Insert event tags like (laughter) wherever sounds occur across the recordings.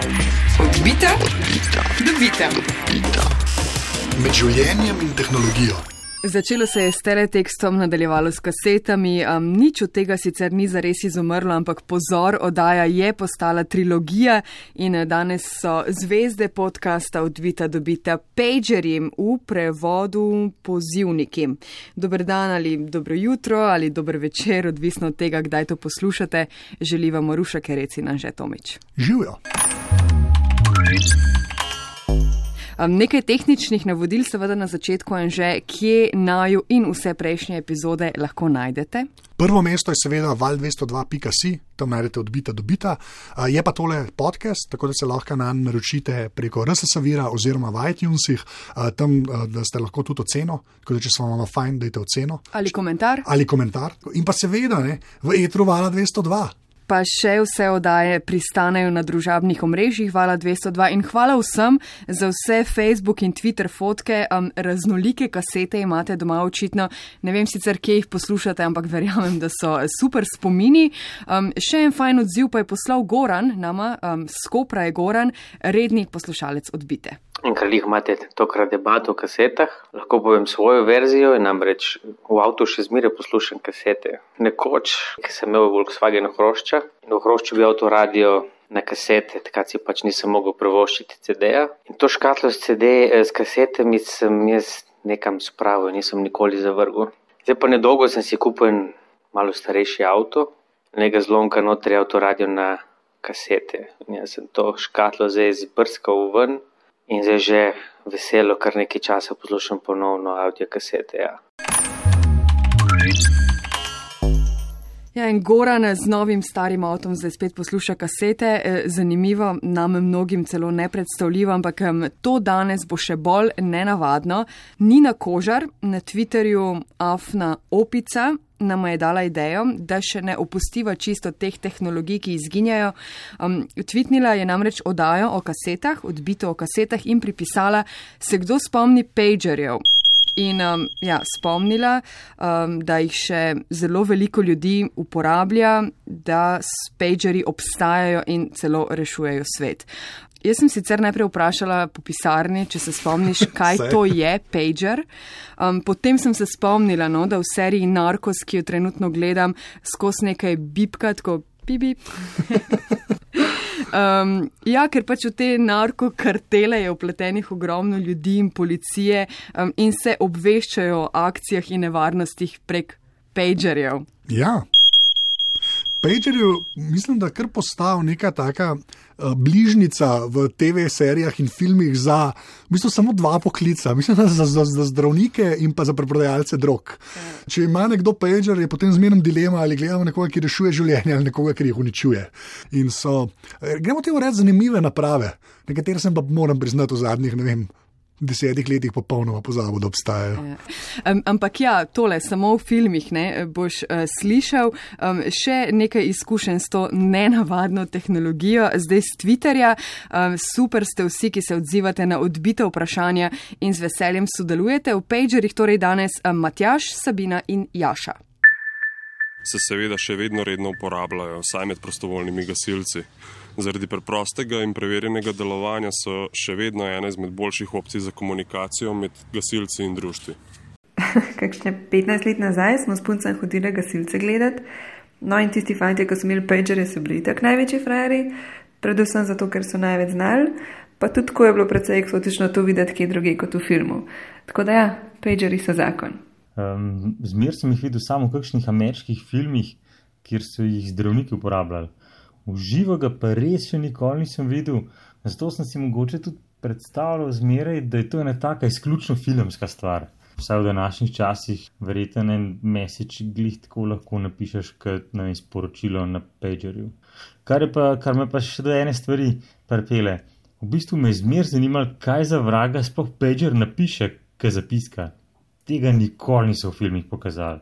Odbita, dobita. Med življenjem in tehnologijo. Začelo se je s teletekstom, nadaljevalo s kasetami, um, nič od tega sicer ni zares izumrlo, ampak pozor, oddaja je postala trilogija in eh, danes so zvezde podcasta odvita dobita pagerjem v prevodu pozivniki. Dober dan ali dobro jutro ali dober večer, odvisno od tega, kdaj to poslušate, želi vam Ruša Kereci na Žetomič. Živijo. Nekaj tehničnih navodil, seveda na začetku in že, kje naju in vse prejšnje epizode lahko najdete. Prvo mesto je seveda val202.si, tam najdete odbita dobita. Je pa tole podcast, tako da se lahko na njega naročite preko RSS-a oziroma v iTunesih, tam da ste lahko tudi oceno, tako da če se vam fajn, dajte oceno. Ali komentar. Ali komentar. In pa seveda ne, v etru vala 202 pa še vse oddaje pristanejo na družabnih omrežjih Vala 202 in hvala vsem za vse Facebook in Twitter fotke, um, raznolike kasete imate doma očitno. Ne vem sicer, kje jih poslušate, ampak verjamem, da so super spomini. Um, še en fajn odziv pa je poslal Goran, nama, um, skopra je Goran, redni poslušalec odbite. In ker jih imate tokrat debato o kasetah, lahko povem svojo verzijo in namreč v avtu še zmeraj poslušam kasete. Nekoč, ki sem imel Volkswagen hrošča in v hrošču bi avto radio na kasete, takrat si pač nisem mogel prevoščiti CD-ja. In to škatlo s CD, eh, s kasetami sem jaz nekam spravil, nisem nikoli zavrgel. Zdaj pa nedolgo sem si kupil malo starejši avto, nekaj zlomka notri avto radio na kasete. In jaz sem to škatlo zdaj zbrskal ven. In zdaj že veselo, kar nekaj časa poslušam ponovno avdio kasete. Ja. Ja, in Goran z novim starim avtom zdaj spet posluša kasete. E, zanimivo, nam mnogim celo nepredstavljivo, ampak to danes bo še bolj nenavadno. Nina Kožar na Twitterju Afna Opica nam je dala idejo, da še ne opustiva čisto teh tehnologij, ki izginjajo. Um, Tvitnila je namreč odajo o kasetah, odbito o kasetah in pripisala, se kdo spomni pagerjev. In um, ja, spomnila, um, da jih še zelo veliko ljudi uporablja, da pagerji obstajajo in celo rešujejo svet. Jaz sem sicer najprej vprašala po pisarni, če se spomniš, (laughs) kaj to je pager. Um, potem sem se spomnila, no, da v seriji Narcos, ki jo trenutno gledam, skozi nekaj bipka, tako pibi. Um, ja, ker pač v te narkokartele je upletenih ogromno ljudi in policije um, in se obveščajo o akcijah in nevarnostih prek pagerjev. Ja. Pagerju mislim, da kar postal neka taka uh, bližnica v TV serijah in filmih za v bistvu samo dva poklica, (laughs) mislim, da za, za, za zdravnike in pa za preprodajalce drog. Če ima nekdo pager, je potem zmerno dilema ali gledamo nekoga, ki rešuje življenje ali nekoga, ki jih uničuje. In so, eh, gremo temu reči, zanimive naprave, nekatere sem pa moram priznati v zadnjih, ne vem, desetih letih popolnoma pozabil, da obstajajo. Ja. Um, ampak ja, tole samo v filmih ne, boš uh, slišal. Um, še nekaj izkušenj s to nenavadno tehnologijo, zdaj z Twitterja. Um, super ste vsi, ki se odzivate na odbite vprašanja in z veseljem sodelujete v pagerjih, torej danes um, Matjaš, Sabina in Jaša. Se seveda še vedno redno uporabljajo, saj med prostovoljnimi gasilci. Zaradi preprostega in preverjenega delovanja so še vedno ena izmed boljših opcij za komunikacijo med gasilci in društvi. (laughs) Kakšne 15 let nazaj smo s puncem hodili gasilce gledati, no in tisti fanti, ki so imeli pagerje, so bili tako največji frajeri, predvsem zato, ker so največ znali, pa tudi ko je bilo precej eksotično to videti kje druge kot v filmu. Tako da ja, pagerji so zakon. Um, Zmer sem jih videl samo v kakšnih ameriških filmih, kjer so jih zdravniki uporabljali v živo ga pa res še nikoli nisem videl. Zato sem si mogoče tudi predstavljal zmeraj, da je to ena taka izključno filmska stvar. Vsaj v današnjih časih, verjetno en mesič glih tako lahko napišeš kot na sporočilo na pagerju. Kar, pa, kar me pa še do ene stvari prepele. V bistvu me je zmer zanimalo, kaj za vraga sploh pager napiše, kaj zapiska. Tega nikoli niso v filmih pokazali.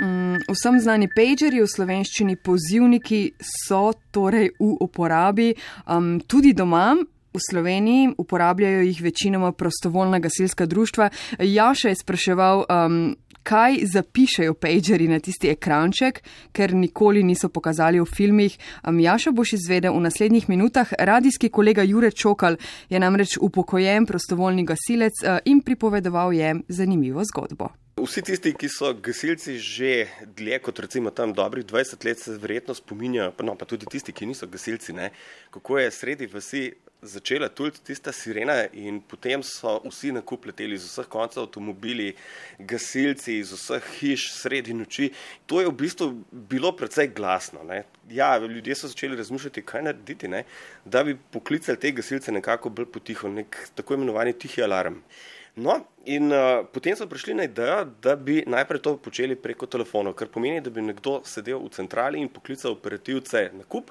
Mm, vsem znani pagerji v slovenščini pozivniki so torej v uporabi um, tudi doma. V Sloveniji uporabljajo jih večinoma prostovoljna gasilska društva. Jaša je spraševal, um, kaj zapišejo pageri na tisti ekranček, ker nikoli niso pokazali v filmih. Jaša boš izvedel v naslednjih minutah. Radijski kolega Jure Čokal je namreč upokojen prostovoljni gasilec in pripovedoval je zanimivo zgodbo. Vsi tisti, ki so gasilci že dlje kot recimo tam dobrih 20 let, se verjetno spominjajo, no pa tudi tisti, ki niso gasilci, ne, kako je sredi vsi začela tuliti tista sirena in potem so vsi nakup leteli iz vseh koncev avtomobili, gasilci iz vseh hiš sredi noči. To je v bistvu bilo precej glasno. Ne. Ja, ljudje so začeli razmišljati, kaj narediti, ne, da bi poklicali te gasilce nekako bolj potiho, nek tako imenovani tihi alarm. No, in uh, potem so prišli na idejo, da bi najprej to počeli preko telefonov, kar pomeni, da bi nekdo sedel v centrali in poklical operativce na kup.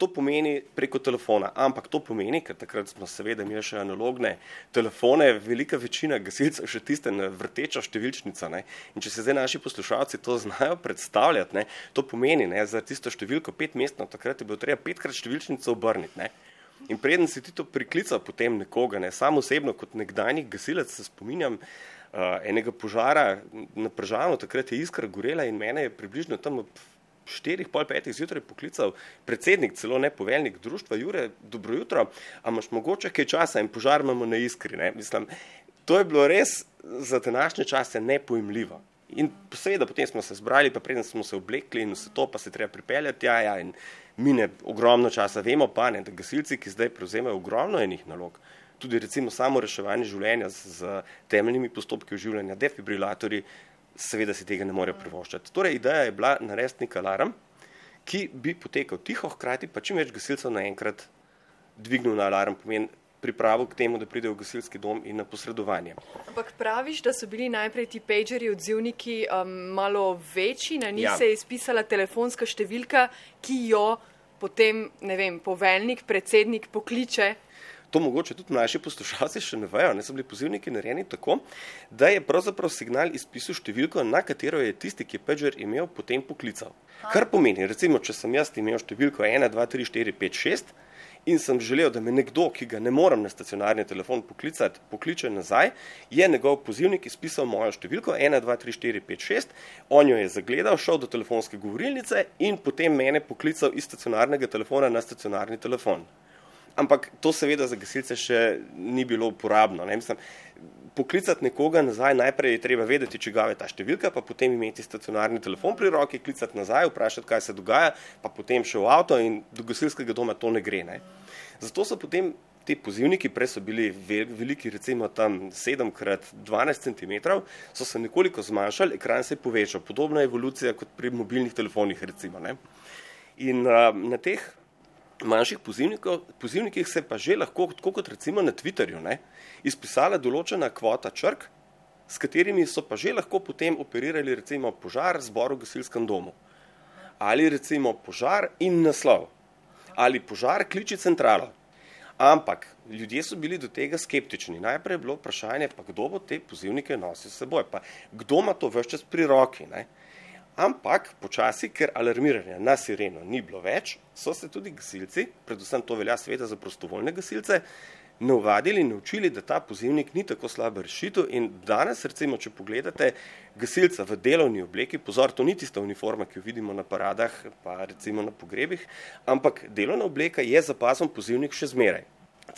To pomeni preko telefona, ampak to pomeni, ker takrat smo seveda imeli še analogne telefone, velika večina gasilcev še tiste vrteča številčnica. Ne? In če se zdaj naši poslušalci to znajo predstavljati, ne? to pomeni ne, za tisto številko pet mestno, takrat je bilo treba petkrat številčnico obrniti. In preden si ti to priklical potem nekoga, ne, sam osebno kot nekdanji gasilec se spominjam uh, enega požara na Pržanu, takrat je iskra gorela in mene je približno tam ob štirih, pol petih zjutraj poklical predsednik, celo ne poveljnik društva, Jure, dobro jutro, a imaš mogoče kaj časa in požar imamo na iskri, ne, mislim, to je bilo res za današnje čase nepojmljivo. In seveda potem smo se zbrali, pa preden smo se oblekli in vse to, pa se treba pripeljati, ja, ja, in mine ogromno časa. Vemo pa, ne, da gasilci, ki zdaj prevzemajo ogromno enih nalog, tudi recimo samo reševanje življenja z, z temeljnimi postopki oživljanja, defibrilatori, seveda si tega ne morejo privoščati. Torej, ideja je bila narediti nek alarm, ki bi potekal tiho, hkrati pa čim več gasilcev naenkrat dvignil na alarm, pomeni pripravo k temu, da pridejo v gasilski dom in na posredovanje. Ampak praviš, da so bili najprej ti pageri odzivniki um, malo večji, na njih ja. se je izpisala telefonska številka, ki jo potem, ne vem, poveljnik, predsednik pokliče. To mogoče tudi naši poslušalci še ne vejo, ne so bili pozivniki narejeni tako, da je pravzaprav signal izpisal številko, na katero je tisti, ki je pager imel, potem poklical. Kar pomeni, recimo, če sem jaz imel številko 1, 2, 3, 4, 5, 6, in sem želel, da me nekdo, ki ga ne morem na stacionarni telefon poklicati, pokliče nazaj, je njegov pozivnik izpisal mojo številko 1, 2, 3, 4, 5, 6, on jo je zagledal, šel do telefonske govorilnice in potem mene poklical iz stacionarnega telefona na stacionarni telefon. Ampak to seveda za gasilce še ni bilo uporabno. Ne? Mislim, poklicati nekoga nazaj, najprej je treba vedeti, če ga je ta številka, pa potem imeti stacionarni telefon pri roki, klicati nazaj, vprašati, kaj se dogaja, pa potem še v avto in do gasilskega doma to ne gre. Ne. Zato so potem ti pozivniki, prej so bili veliki, recimo tam 7x12 cm, so se nekoliko zmanjšali, ekran se je povečal. Podobna evolucija kot pri mobilnih telefonih, recimo. Ne. In uh, na teh manjših pozivnikih se pa že lahko, tako kot recimo na Twitterju, ne, izpisala določena kvota črk, s katerimi so pa že lahko potem operirali recimo požar zboru v gasilskem domu. Ali recimo požar in naslov. Ali požar kliči centralo. Ampak ljudje so bili do tega skeptični. Najprej je bilo vprašanje, pa kdo bo te pozivnike nosil s seboj, pa kdo ima to vse čas pri roki. Ne? Ampak počasi, ker alarmiranja na sireno ni bilo več, so se tudi gasilci, predvsem to velja sveda za prostovoljne gasilce, navadili in naučili, da ta pozivnik ni tako slaba rešitev in danes, recimo, če pogledate gasilca v delovni obleki, pozor, to ni tista uniforma, ki jo vidimo na paradah, pa recimo na pogrebih, ampak delovna obleka je za pasom pozivnik še zmeraj.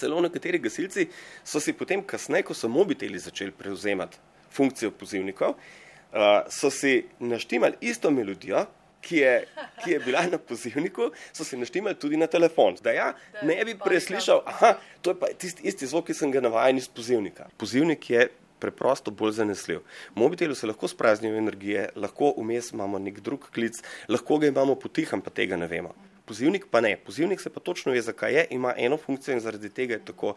Celo nekateri gasilci so si potem kasneje, ko so mobiteli začeli prevzemati funkcijo pozivnikov, uh, so si naštimali isto melodijo, ki je, ki je bila na pozivniku, so si naštimali tudi na telefon. Da ja, ne bi preslišal, aha, to je pa tisti isti zvok, ki sem ga navajen iz pozivnika. Pozivnik je preprosto bolj zanesljiv. V mobitelu se lahko spraznijo energije, lahko vmes imamo nek drug klic, lahko ga imamo potiham, pa tega ne vemo. Pozivnik pa ne. Pozivnik se pa točno ve, zakaj je, ima eno funkcijo in zaradi tega je tako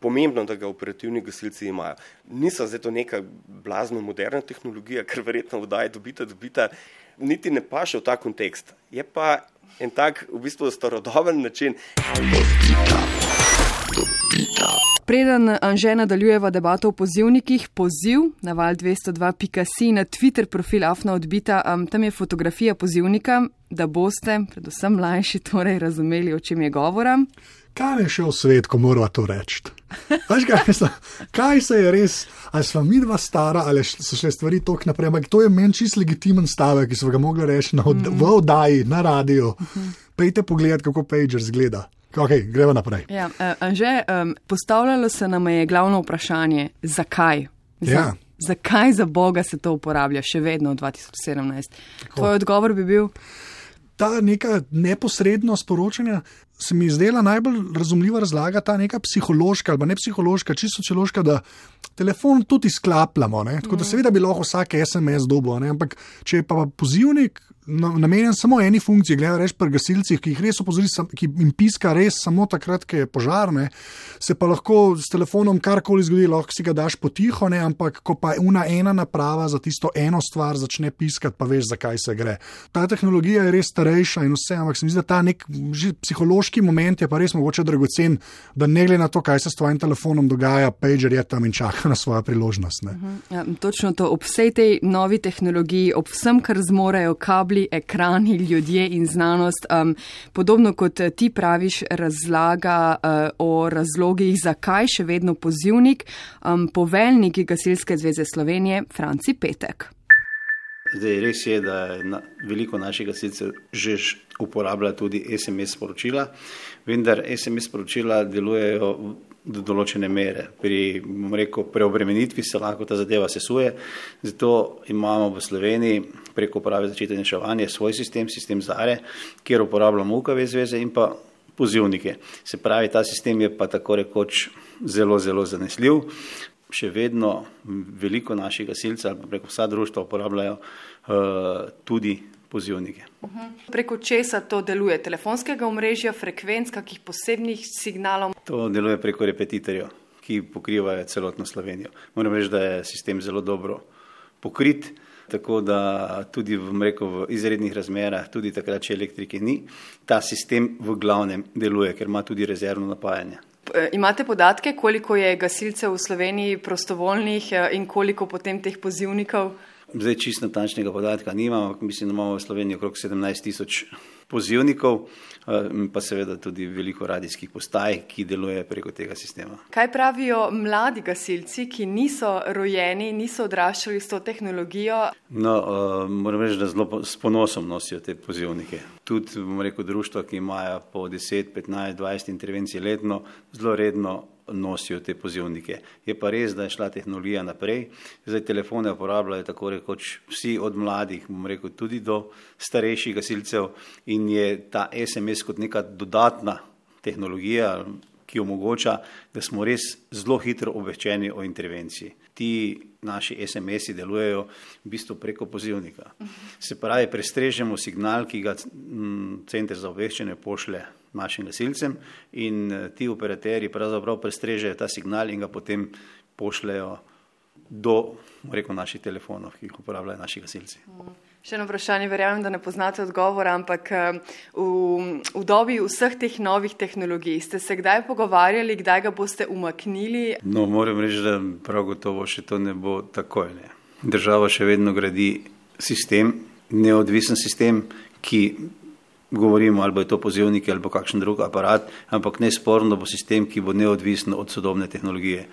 pomembno, da ga operativni gasilci imajo. Niso zdaj to neka blazno moderna tehnologija, ker verjetno vdaje dobita, dobita, niti ne paše v ta kontekst. Je pa en tak v bistvu starodoben način. Preden Anže nadaljujeva debato o pozivnikih, poziv na val 202.si na Twitter profil Afna odbita, um, tam je fotografija pozivnika, da boste, predvsem mlajši, torej razumeli, o čem je govora. Kaj je šel svet, ko mora to reči? Veš, kaj, mislim, kaj se je res, ali smo mi dva stara, ali so še stvari tok naprej. Ampak to je meni čist legitimen stavek, ki smo ga mogli reči na od, mm v oddaji, na radiju. Mm -hmm. Pejte pogled, kako Pager zgleda. Okay, gremo naprej. Ja, uh, že um, postavljalo se nam je glavno vprašanje, zakaj? Mislim, ja. Zakaj za Boga se to uporablja še vedno v 2017? Tako. Tvoj odgovor bi bil? Ta neka neposredno sporočanja se mi zdela najbolj razumljiva razlaga, ta neka psihološka ali ne psihološka, čisto sociološka, da telefon tudi sklapljamo. Tako da mm. seveda bi lahko vsak SMS dobil, ampak če je pa pozivnik, namenjen samo eni funkciji, gledaj, reč pri gasilcih, ki jih res opozori, ki jim piska res samo takrat, ko je požarne, se pa lahko s telefonom karkoli zgodi, lahko si ga daš potiho, ne? ampak ko pa ena ena naprava za tisto eno stvar začne piskati, pa veš, zakaj se gre. Ta tehnologija je res starejša in vse, ampak se mi zdi, da ta nek psihološki moment je pa res mogoče dragocen, da ne glede na to, kaj se s tvojim telefonom dogaja, pager je tam in čaka na svojo priložnost. Uh mhm. ja, točno to, ob vsej tej novi tehnologiji, ob vsem, kar zmorejo kabli, bili ekrani, ljudje in znanost. Um, podobno kot ti praviš, razlaga uh, o razlogih, zakaj še vedno pozivnik, um, poveljnik Gasilske zveze Slovenije, Franci Petek. Zdaj, res je, da na, veliko naših gasilcev že uporablja tudi SMS sporočila, vendar SMS sporočila delujejo do določene mere. Pri rekel, preobremenitvi se lahko ta zadeva sesuje, zato imamo v Sloveniji preko uprave začetek reševanja svoj sistem, sistem ZARE, kjer uporabljamo UKV zveze in pa pozivnike. Se pravi, ta sistem je pa tako rekoč zelo, zelo zanesljiv. Še vedno veliko naših gasilcev preko vsa društva uporabljajo uh, tudi pozivnike. Uh -huh. Preko česa to deluje? Telefonskega omrežja, frekvenc, kakih posebnih signalov? To deluje preko repetitorjev, ki pokrivajo celotno Slovenijo. Moram reči, da je sistem zelo dobro pokrit, tako da tudi v, rekel, v izrednih razmerah, tudi takrat, če elektrike ni, ta sistem v glavnem deluje, ker ima tudi rezervno napajanje. E, imate podatke, koliko je gasilcev v Sloveniji prostovoljnih e, in koliko potem teh pozivnikov? Zdaj čisto natančnega podatka nimamo, mislim, da imamo v Sloveniji okrog 17 tisoč pozivnikov, eh, pa seveda tudi veliko radijskih postaj, ki delujejo preko tega sistema. Kaj pravijo mladi gasilci, ki niso rojeni, niso odraščali s to tehnologijo? No, uh, moram reči, da zelo s ponosom nosijo te pozivnike. Tudi, bomo rekel, društva, ki imajo po 10, 15, 20 intervencij letno, zelo redno nosijo te pozivnike. Je pa res, da je šla tehnologija naprej. Zdaj telefone uporabljajo tako rekoč vsi od mladih, bom rekel, tudi do starejših gasilcev in je ta SMS kot neka dodatna tehnologija, ki omogoča, da smo res zelo hitro obveščeni o intervenciji. Ti naši SMS-i delujejo v bistvu preko pozivnika. Se pravi, prestrežemo signal, ki ga center za obveščanje pošle našim gasilcem in eh, ti operaterji pravzaprav prestrežejo ta signal in ga potem pošljajo do rekel, naših telefonov, ki jih uporabljajo naši gasilci. Še eno vprašanje, verjamem, da ne poznate odgovora, ampak v, v dobi vseh teh novih tehnologij ste se kdaj pogovarjali, kdaj ga boste umaknili? No, moram reči, da prav gotovo še to ne bo takoj. Ne. Država še vedno gradi sistem, neodvisen sistem, ki govorimo, ali bo to pozivnik ali bo kakšen drug aparat, ampak ne sporno bo sistem, ki bo neodvisen od sodobne tehnologije.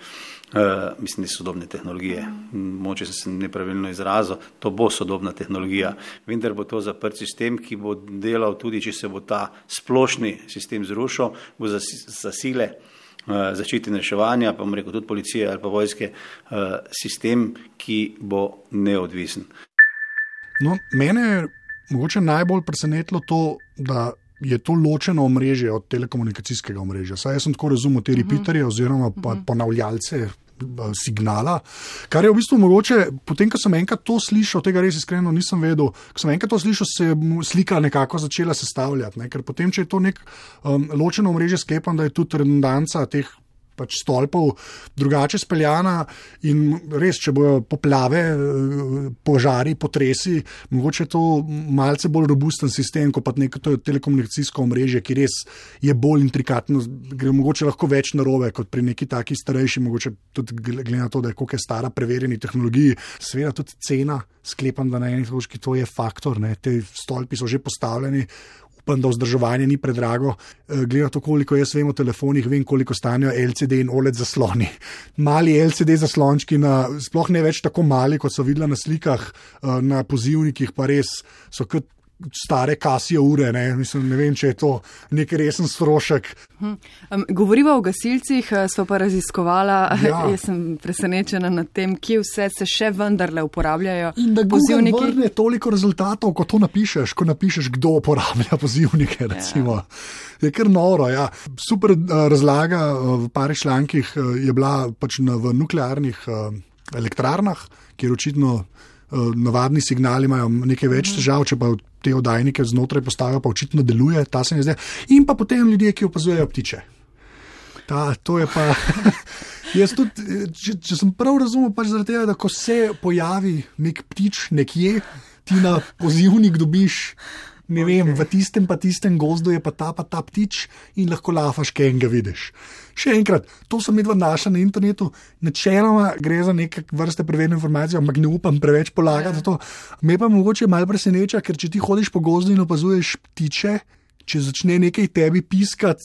Uh, mislim, da je sodobne tehnologije. Moče sem se nepravilno izrazil, to bo sodobna tehnologija. Vendar bo to zaprt sistem, ki bo delal tudi, če se bo ta splošni sistem zrušil, bo za, za sile uh, zaščite in reševanja, pa bom rekel tudi policije ali pa vojske, uh, sistem, ki bo neodvisen. No, mene mogoče najbolj presenetilo to, da je to ločeno omrežje od telekomunikacijskega omrežja. Saj jaz sem tako razumel te repeterje oziroma pa mhm. ponavljalce. Eh, signala, kar je v bistvu mogoče, potem, ko sem enkrat to slišal, tega res iskreno nisem vedel, ko sem enkrat to slišal, se je slika nekako začela sestavljati. Ne? Ker potem, če je to nek um, ločeno mreže, sklepam, da je tudi redundanca teh pač stolpov drugače speljana in res, če bojo poplave, požari, potresi, mogoče to malce bolj robusten sistem, kot pa neko telekomunikacijsko omrežje, ki res je bolj intrikatno, gre mogoče lahko več narobe kot pri neki taki starejši, mogoče tudi glede na to, da je koliko je stara preverjeni tehnologiji, seveda tudi cena, sklepam, da na eni točki to je faktor, ne? te stolpi so že postavljeni pa da vzdrževanje ni predrago. Eh, Glede na to, koliko jaz vem o telefonih, vem, koliko stanejo LCD in OLED zasloni. (laughs) Mali LCD zaslončki, na, sploh ne več tako mali, kot so videla na slikah, eh, na pozivnikih, pa res so kot stare kasijo ure. Ne, Mislim, ne vem, če je to nek resen strošek. Um, govoriva o gasilcih, eh, sva pa raziskovala. (laughs) Ja. Jaz sem presenečena nad tem, kje vse se še vendarle uporabljajo In da Google pozivniki. vrne toliko rezultatov, kot to napišeš, ko napišeš, kdo uporablja pozivnike. Recimo. Je kar noro. Ja. Super uh, razlaga uh, v parih člankih je bila pač na, v nuklearnih elektrarnah, kjer očitno navadni signali imajo nekaj več težav, če pa te oddajnike znotraj postavijo, pa očitno deluje, ta se mi zdi. In pa potem ljudje, ki opazujejo ptiče. Ta, to je pa. (laughs) Jaz tudi, če, če sem prav razumel, pač zaradi tega, da ko se pojavi nek ptič nekje, ti na pozivnik dobiš. Ne okay. vem, v tistem pa tistem gozdu je pa ta pa ta ptič in lahko lafaš, kaj ga vidiš. Še enkrat, to sem medva našla na internetu, načeloma gre za neke vrste preverjene informacije, ampak ne upam preveč polagati. Ja. Me pa mogoče malo preseneča, ker če ti hodiš po gozdu in opazuješ ptiče, če začne nekaj tebi piskati,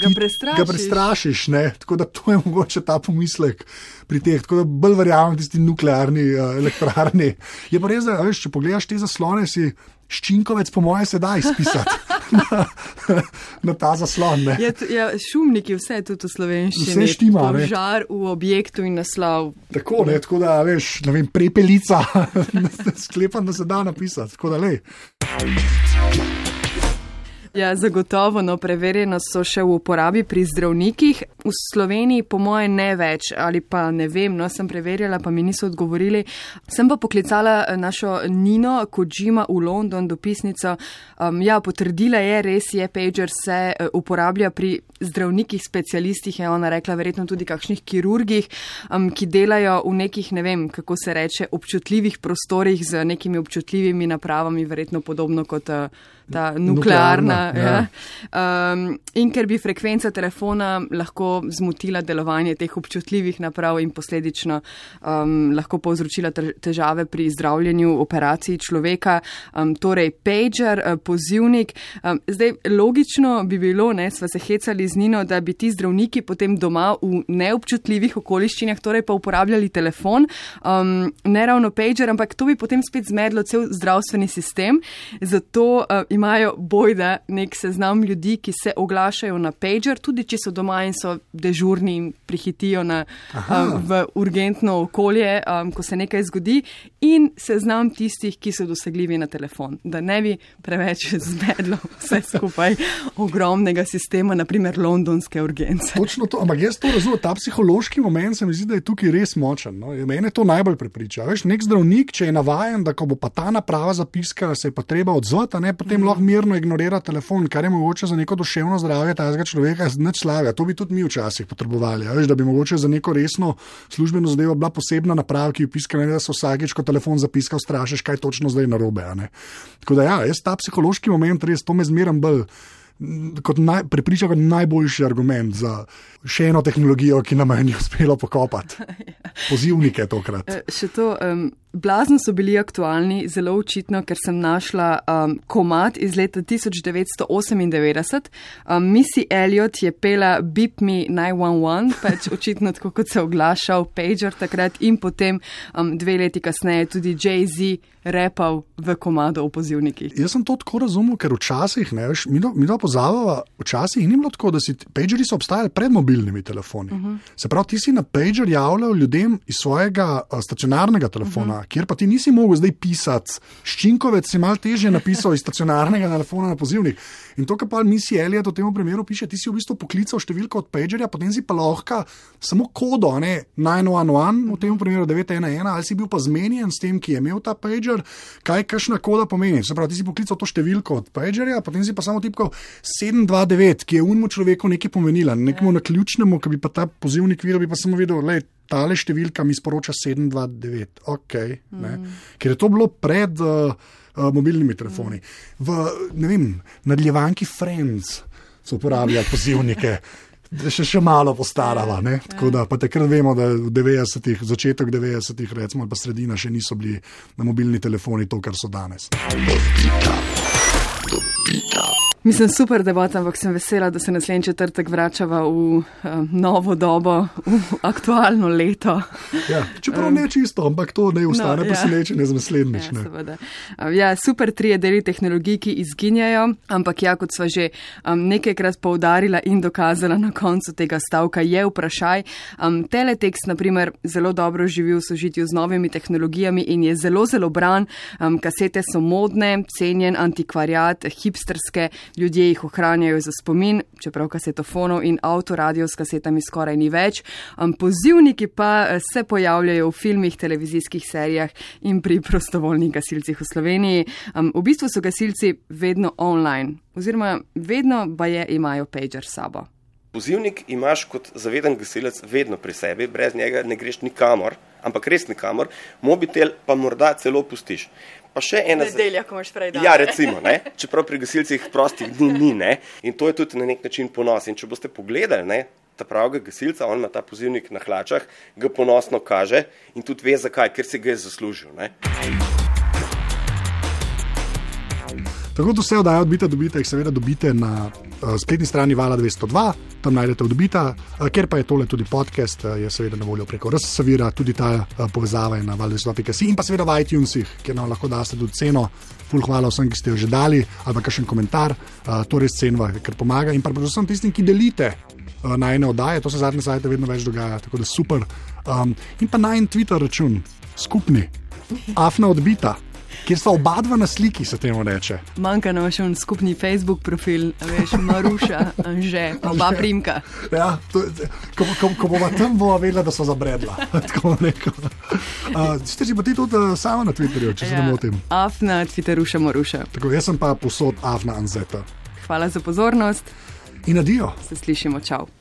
Ga prestrašiš. Ga prestrašiš, ne? tako da to je mogoče ta pomislek pri teh. Tako da bolj verjamem tisti nuklearni uh, elektrarni. Je pa res, da veš, če pogledaš te zaslone, si ščinkovec, po mojem, se da izpisati (laughs) na, na ta zaslon. Ne? Ja, t- ja, šumniki, vse je tudi v slovenščini. Vse štima. Požar v objektu in naslov. Tako, ne, tako da, veš, ne vem, prepelica, (laughs) sklepam, da se da napisati. Tako da, lej. Ja, zagotovo, no, preverjeno so še v uporabi pri zdravnikih. V Sloveniji, po moje, ne več, ali pa ne vem, no, sem preverjala, pa mi niso odgovorili. Sem pa poklicala eh, našo Nino Kojima v London, dopisnico. Um, ja, potrdila je, res je, pager se uh, uporablja pri zdravnikih, specialistih, je ona rekla, verjetno tudi kakšnih kirurgih, um, ki delajo v nekih, ne vem, kako se reče, občutljivih prostorih z nekimi občutljivimi napravami, verjetno podobno kot uh, ta nuklearna. Nuklearna, ja. Ja. Um, in ker bi frekvenca telefona lahko zmotila delovanje teh občutljivih naprav in posledično um, lahko povzročila te- težave pri zdravljenju operacij človeka, um, torej pager, uh, pozivnik. Um, zdaj, logično bi bilo, ne, sva se hecali z Nino, da bi ti zdravniki potem doma v neobčutljivih okoliščinah, torej pa uporabljali telefon, um, ne ravno pager, ampak to bi potem spet zmedlo cel zdravstveni sistem. Zato uh, imajo bojda nek seznam ljudi, ki se oglašajo na pager, tudi če so doma in so dežurni in prihitijo na, um, v urgentno okolje, um, ko se nekaj zgodi, in seznam tistih, ki so dosegljivi na telefon. Da ne bi preveč (laughs) zmedlo vse skupaj ogromnega sistema, naprimer londonske urgence. Točno to, ampak jaz to razumem, ta psihološki moment se mi zdi, da je tukaj res močen. No. Mene to najbolj prepriča. Veš, nek zdravnik, če je navaden, da ko bo pa ta naprava zapiskala, se je pa treba odzvati, a ne potem mm. lahko mirno ignorira telefon, kar je mogoče za neko duševno zdravje tega človeka nič slavja. To bi tudi mi včasih potrebovali. Veš, da bi mogoče za neko resno službeno zadevo bila posebna naprava, ki jo piska, ne da se vsakeč, ko telefon zapiska, strašiš, kaj točno zdaj narobe. Tako da ja, jaz ta psihološki moment res to me zmeram bolj. Kot naj, prepriča kot najboljši argument za še eno tehnologijo, ki nam je ni uspelo pokopati. (laughs) Pozivnike tokrat. Eh, Še to, um, blazno so bili aktualni, zelo očitno, ker sem našla um, komat iz leta 1998. Um, Missy Elliot je pela Beep Me 911, pač očitno tako kot se je oglašal Pager takrat in potem um, dve leti kasneje tudi Jay-Z repal v komado o pozivnikih. Jaz sem to tako razumel, ker včasih, ne, veš, mi, mi da pozavava, včasih ni bilo tako, da si pageri so obstajali pred mobilnimi telefoni. Uh -huh. Se pravi, ti si na pager javljal ljudem iz svojega a, stacionarnega telefona, uh -huh. kjer pa ti nisi mogel zdaj pisati. Ščinkovec si mal težje napisal iz stacionarnega telefona na pozivnik. In to, kar pa misija Elliot v tem primeru piše, ti si v bistvu poklical številko od pagerja, potem si pa lahko samo kodo, ne 911, v tem primeru 911, ali si bil pa zmenjen s tem, ki je imel ta pager, kaj kakšna koda pomeni. Se pravi, ti si poklical to številko od pagerja, potem si pa samo tipkal 729, ki je unmu človeku nekaj pomenila, nekemu na ključnemu, ki bi pa ta pozivnik videl, bi pa samo videl, le. Tale številka mi sporoča 729, okay, mm. ker je to bilo pred uh, uh, mobilnimi telefoni. V ne vem, nadaljevanki Friends so uporabljali pozivnike. da Še, še malo postarava. Ne? Tako da pa takrat vemo, da v 90-ih, začetek 90-ih, recimo, ali pa sredina, še niso bili na mobilni telefoni to, kar so danes. Mislim, super debata, ampak sem vesela, da se naslednji četrtek vračava v uh, novo dobo, v aktualno leto. Ja, čeprav um, ne čisto, ampak to ne ustane no, presenečenje ja. z naslednjič. Ja, uh, ja, super trije deli tehnologij, ki izginjajo, ampak ja, kot sva že um, nekajkrat poudarila in dokazala na koncu tega stavka, je vprašaj. Um, teletekst, na primer, zelo dobro živi v sožitju z novimi tehnologijami in je zelo, zelo bran. Um, kasete so modne, cenjen antikvariat, hipsterske ljudje jih ohranjajo za spomin, čeprav kasetofonov in avtoradio s kasetami skoraj ni več. Pozivniki pa eh, se pojavljajo v filmih, televizijskih serijah in pri prostovoljnih gasilcih v Sloveniji. V bistvu so gasilci vedno online, oziroma vedno pa je imajo pager sabo. Pozivnik imaš kot zaveden gasilec vedno pri sebi, brez njega ne greš nikamor, ampak res nikamor, mobitel pa morda celo pustiš. Pa še ena nedelja, ko imaš prej dan. Ja, recimo, ne? čeprav pri gasilcih prostih dni ni, ne? in to je tudi na nek način ponos. In če boste pogledali, ne? ta pravega gasilca, on ima ta pozivnik na hlačah, ga ponosno kaže in tudi ve zakaj, ker si ga je zaslužil. Ne? Tako da vse oddaje odbite, dobite jih seveda dobite na uh, spletni strani Vala 202, tam najdete odbita, uh, ker pa je tole tudi podcast, uh, je seveda na voljo preko RSVira, tudi ta uh, povezava je na val202.si in pa seveda v iTunesih, kjer nam lahko daste tudi ceno. Ful hvala vsem, ki ste jo že dali, ali pa kakšen komentar, uh, to res cenva, ker pomaga in pa predvsem tistim, ki delite. Najne oddaje, to se zadnje sajte vedno več dogaja, tako da super. Um, in pa najn Twitter račun, skupni, afna odbita kjer sta oba dva na sliki, se temu reče. Manjka nam še en skupni Facebook profil, veš, Maruša, že, oba primka. Ja, to, ko, ko, ko bomo tam, bomo vedela, da so zabredla. (laughs) Tako rekel. Uh, Ste že pa ti tudi uh, sama na Twitterju, če ja, se ne motim? Afna, Twitteruša, Maruša. Tako, jaz sem pa posod Afna Anzeta. Hvala za pozornost. In adijo. Se slišimo, čau.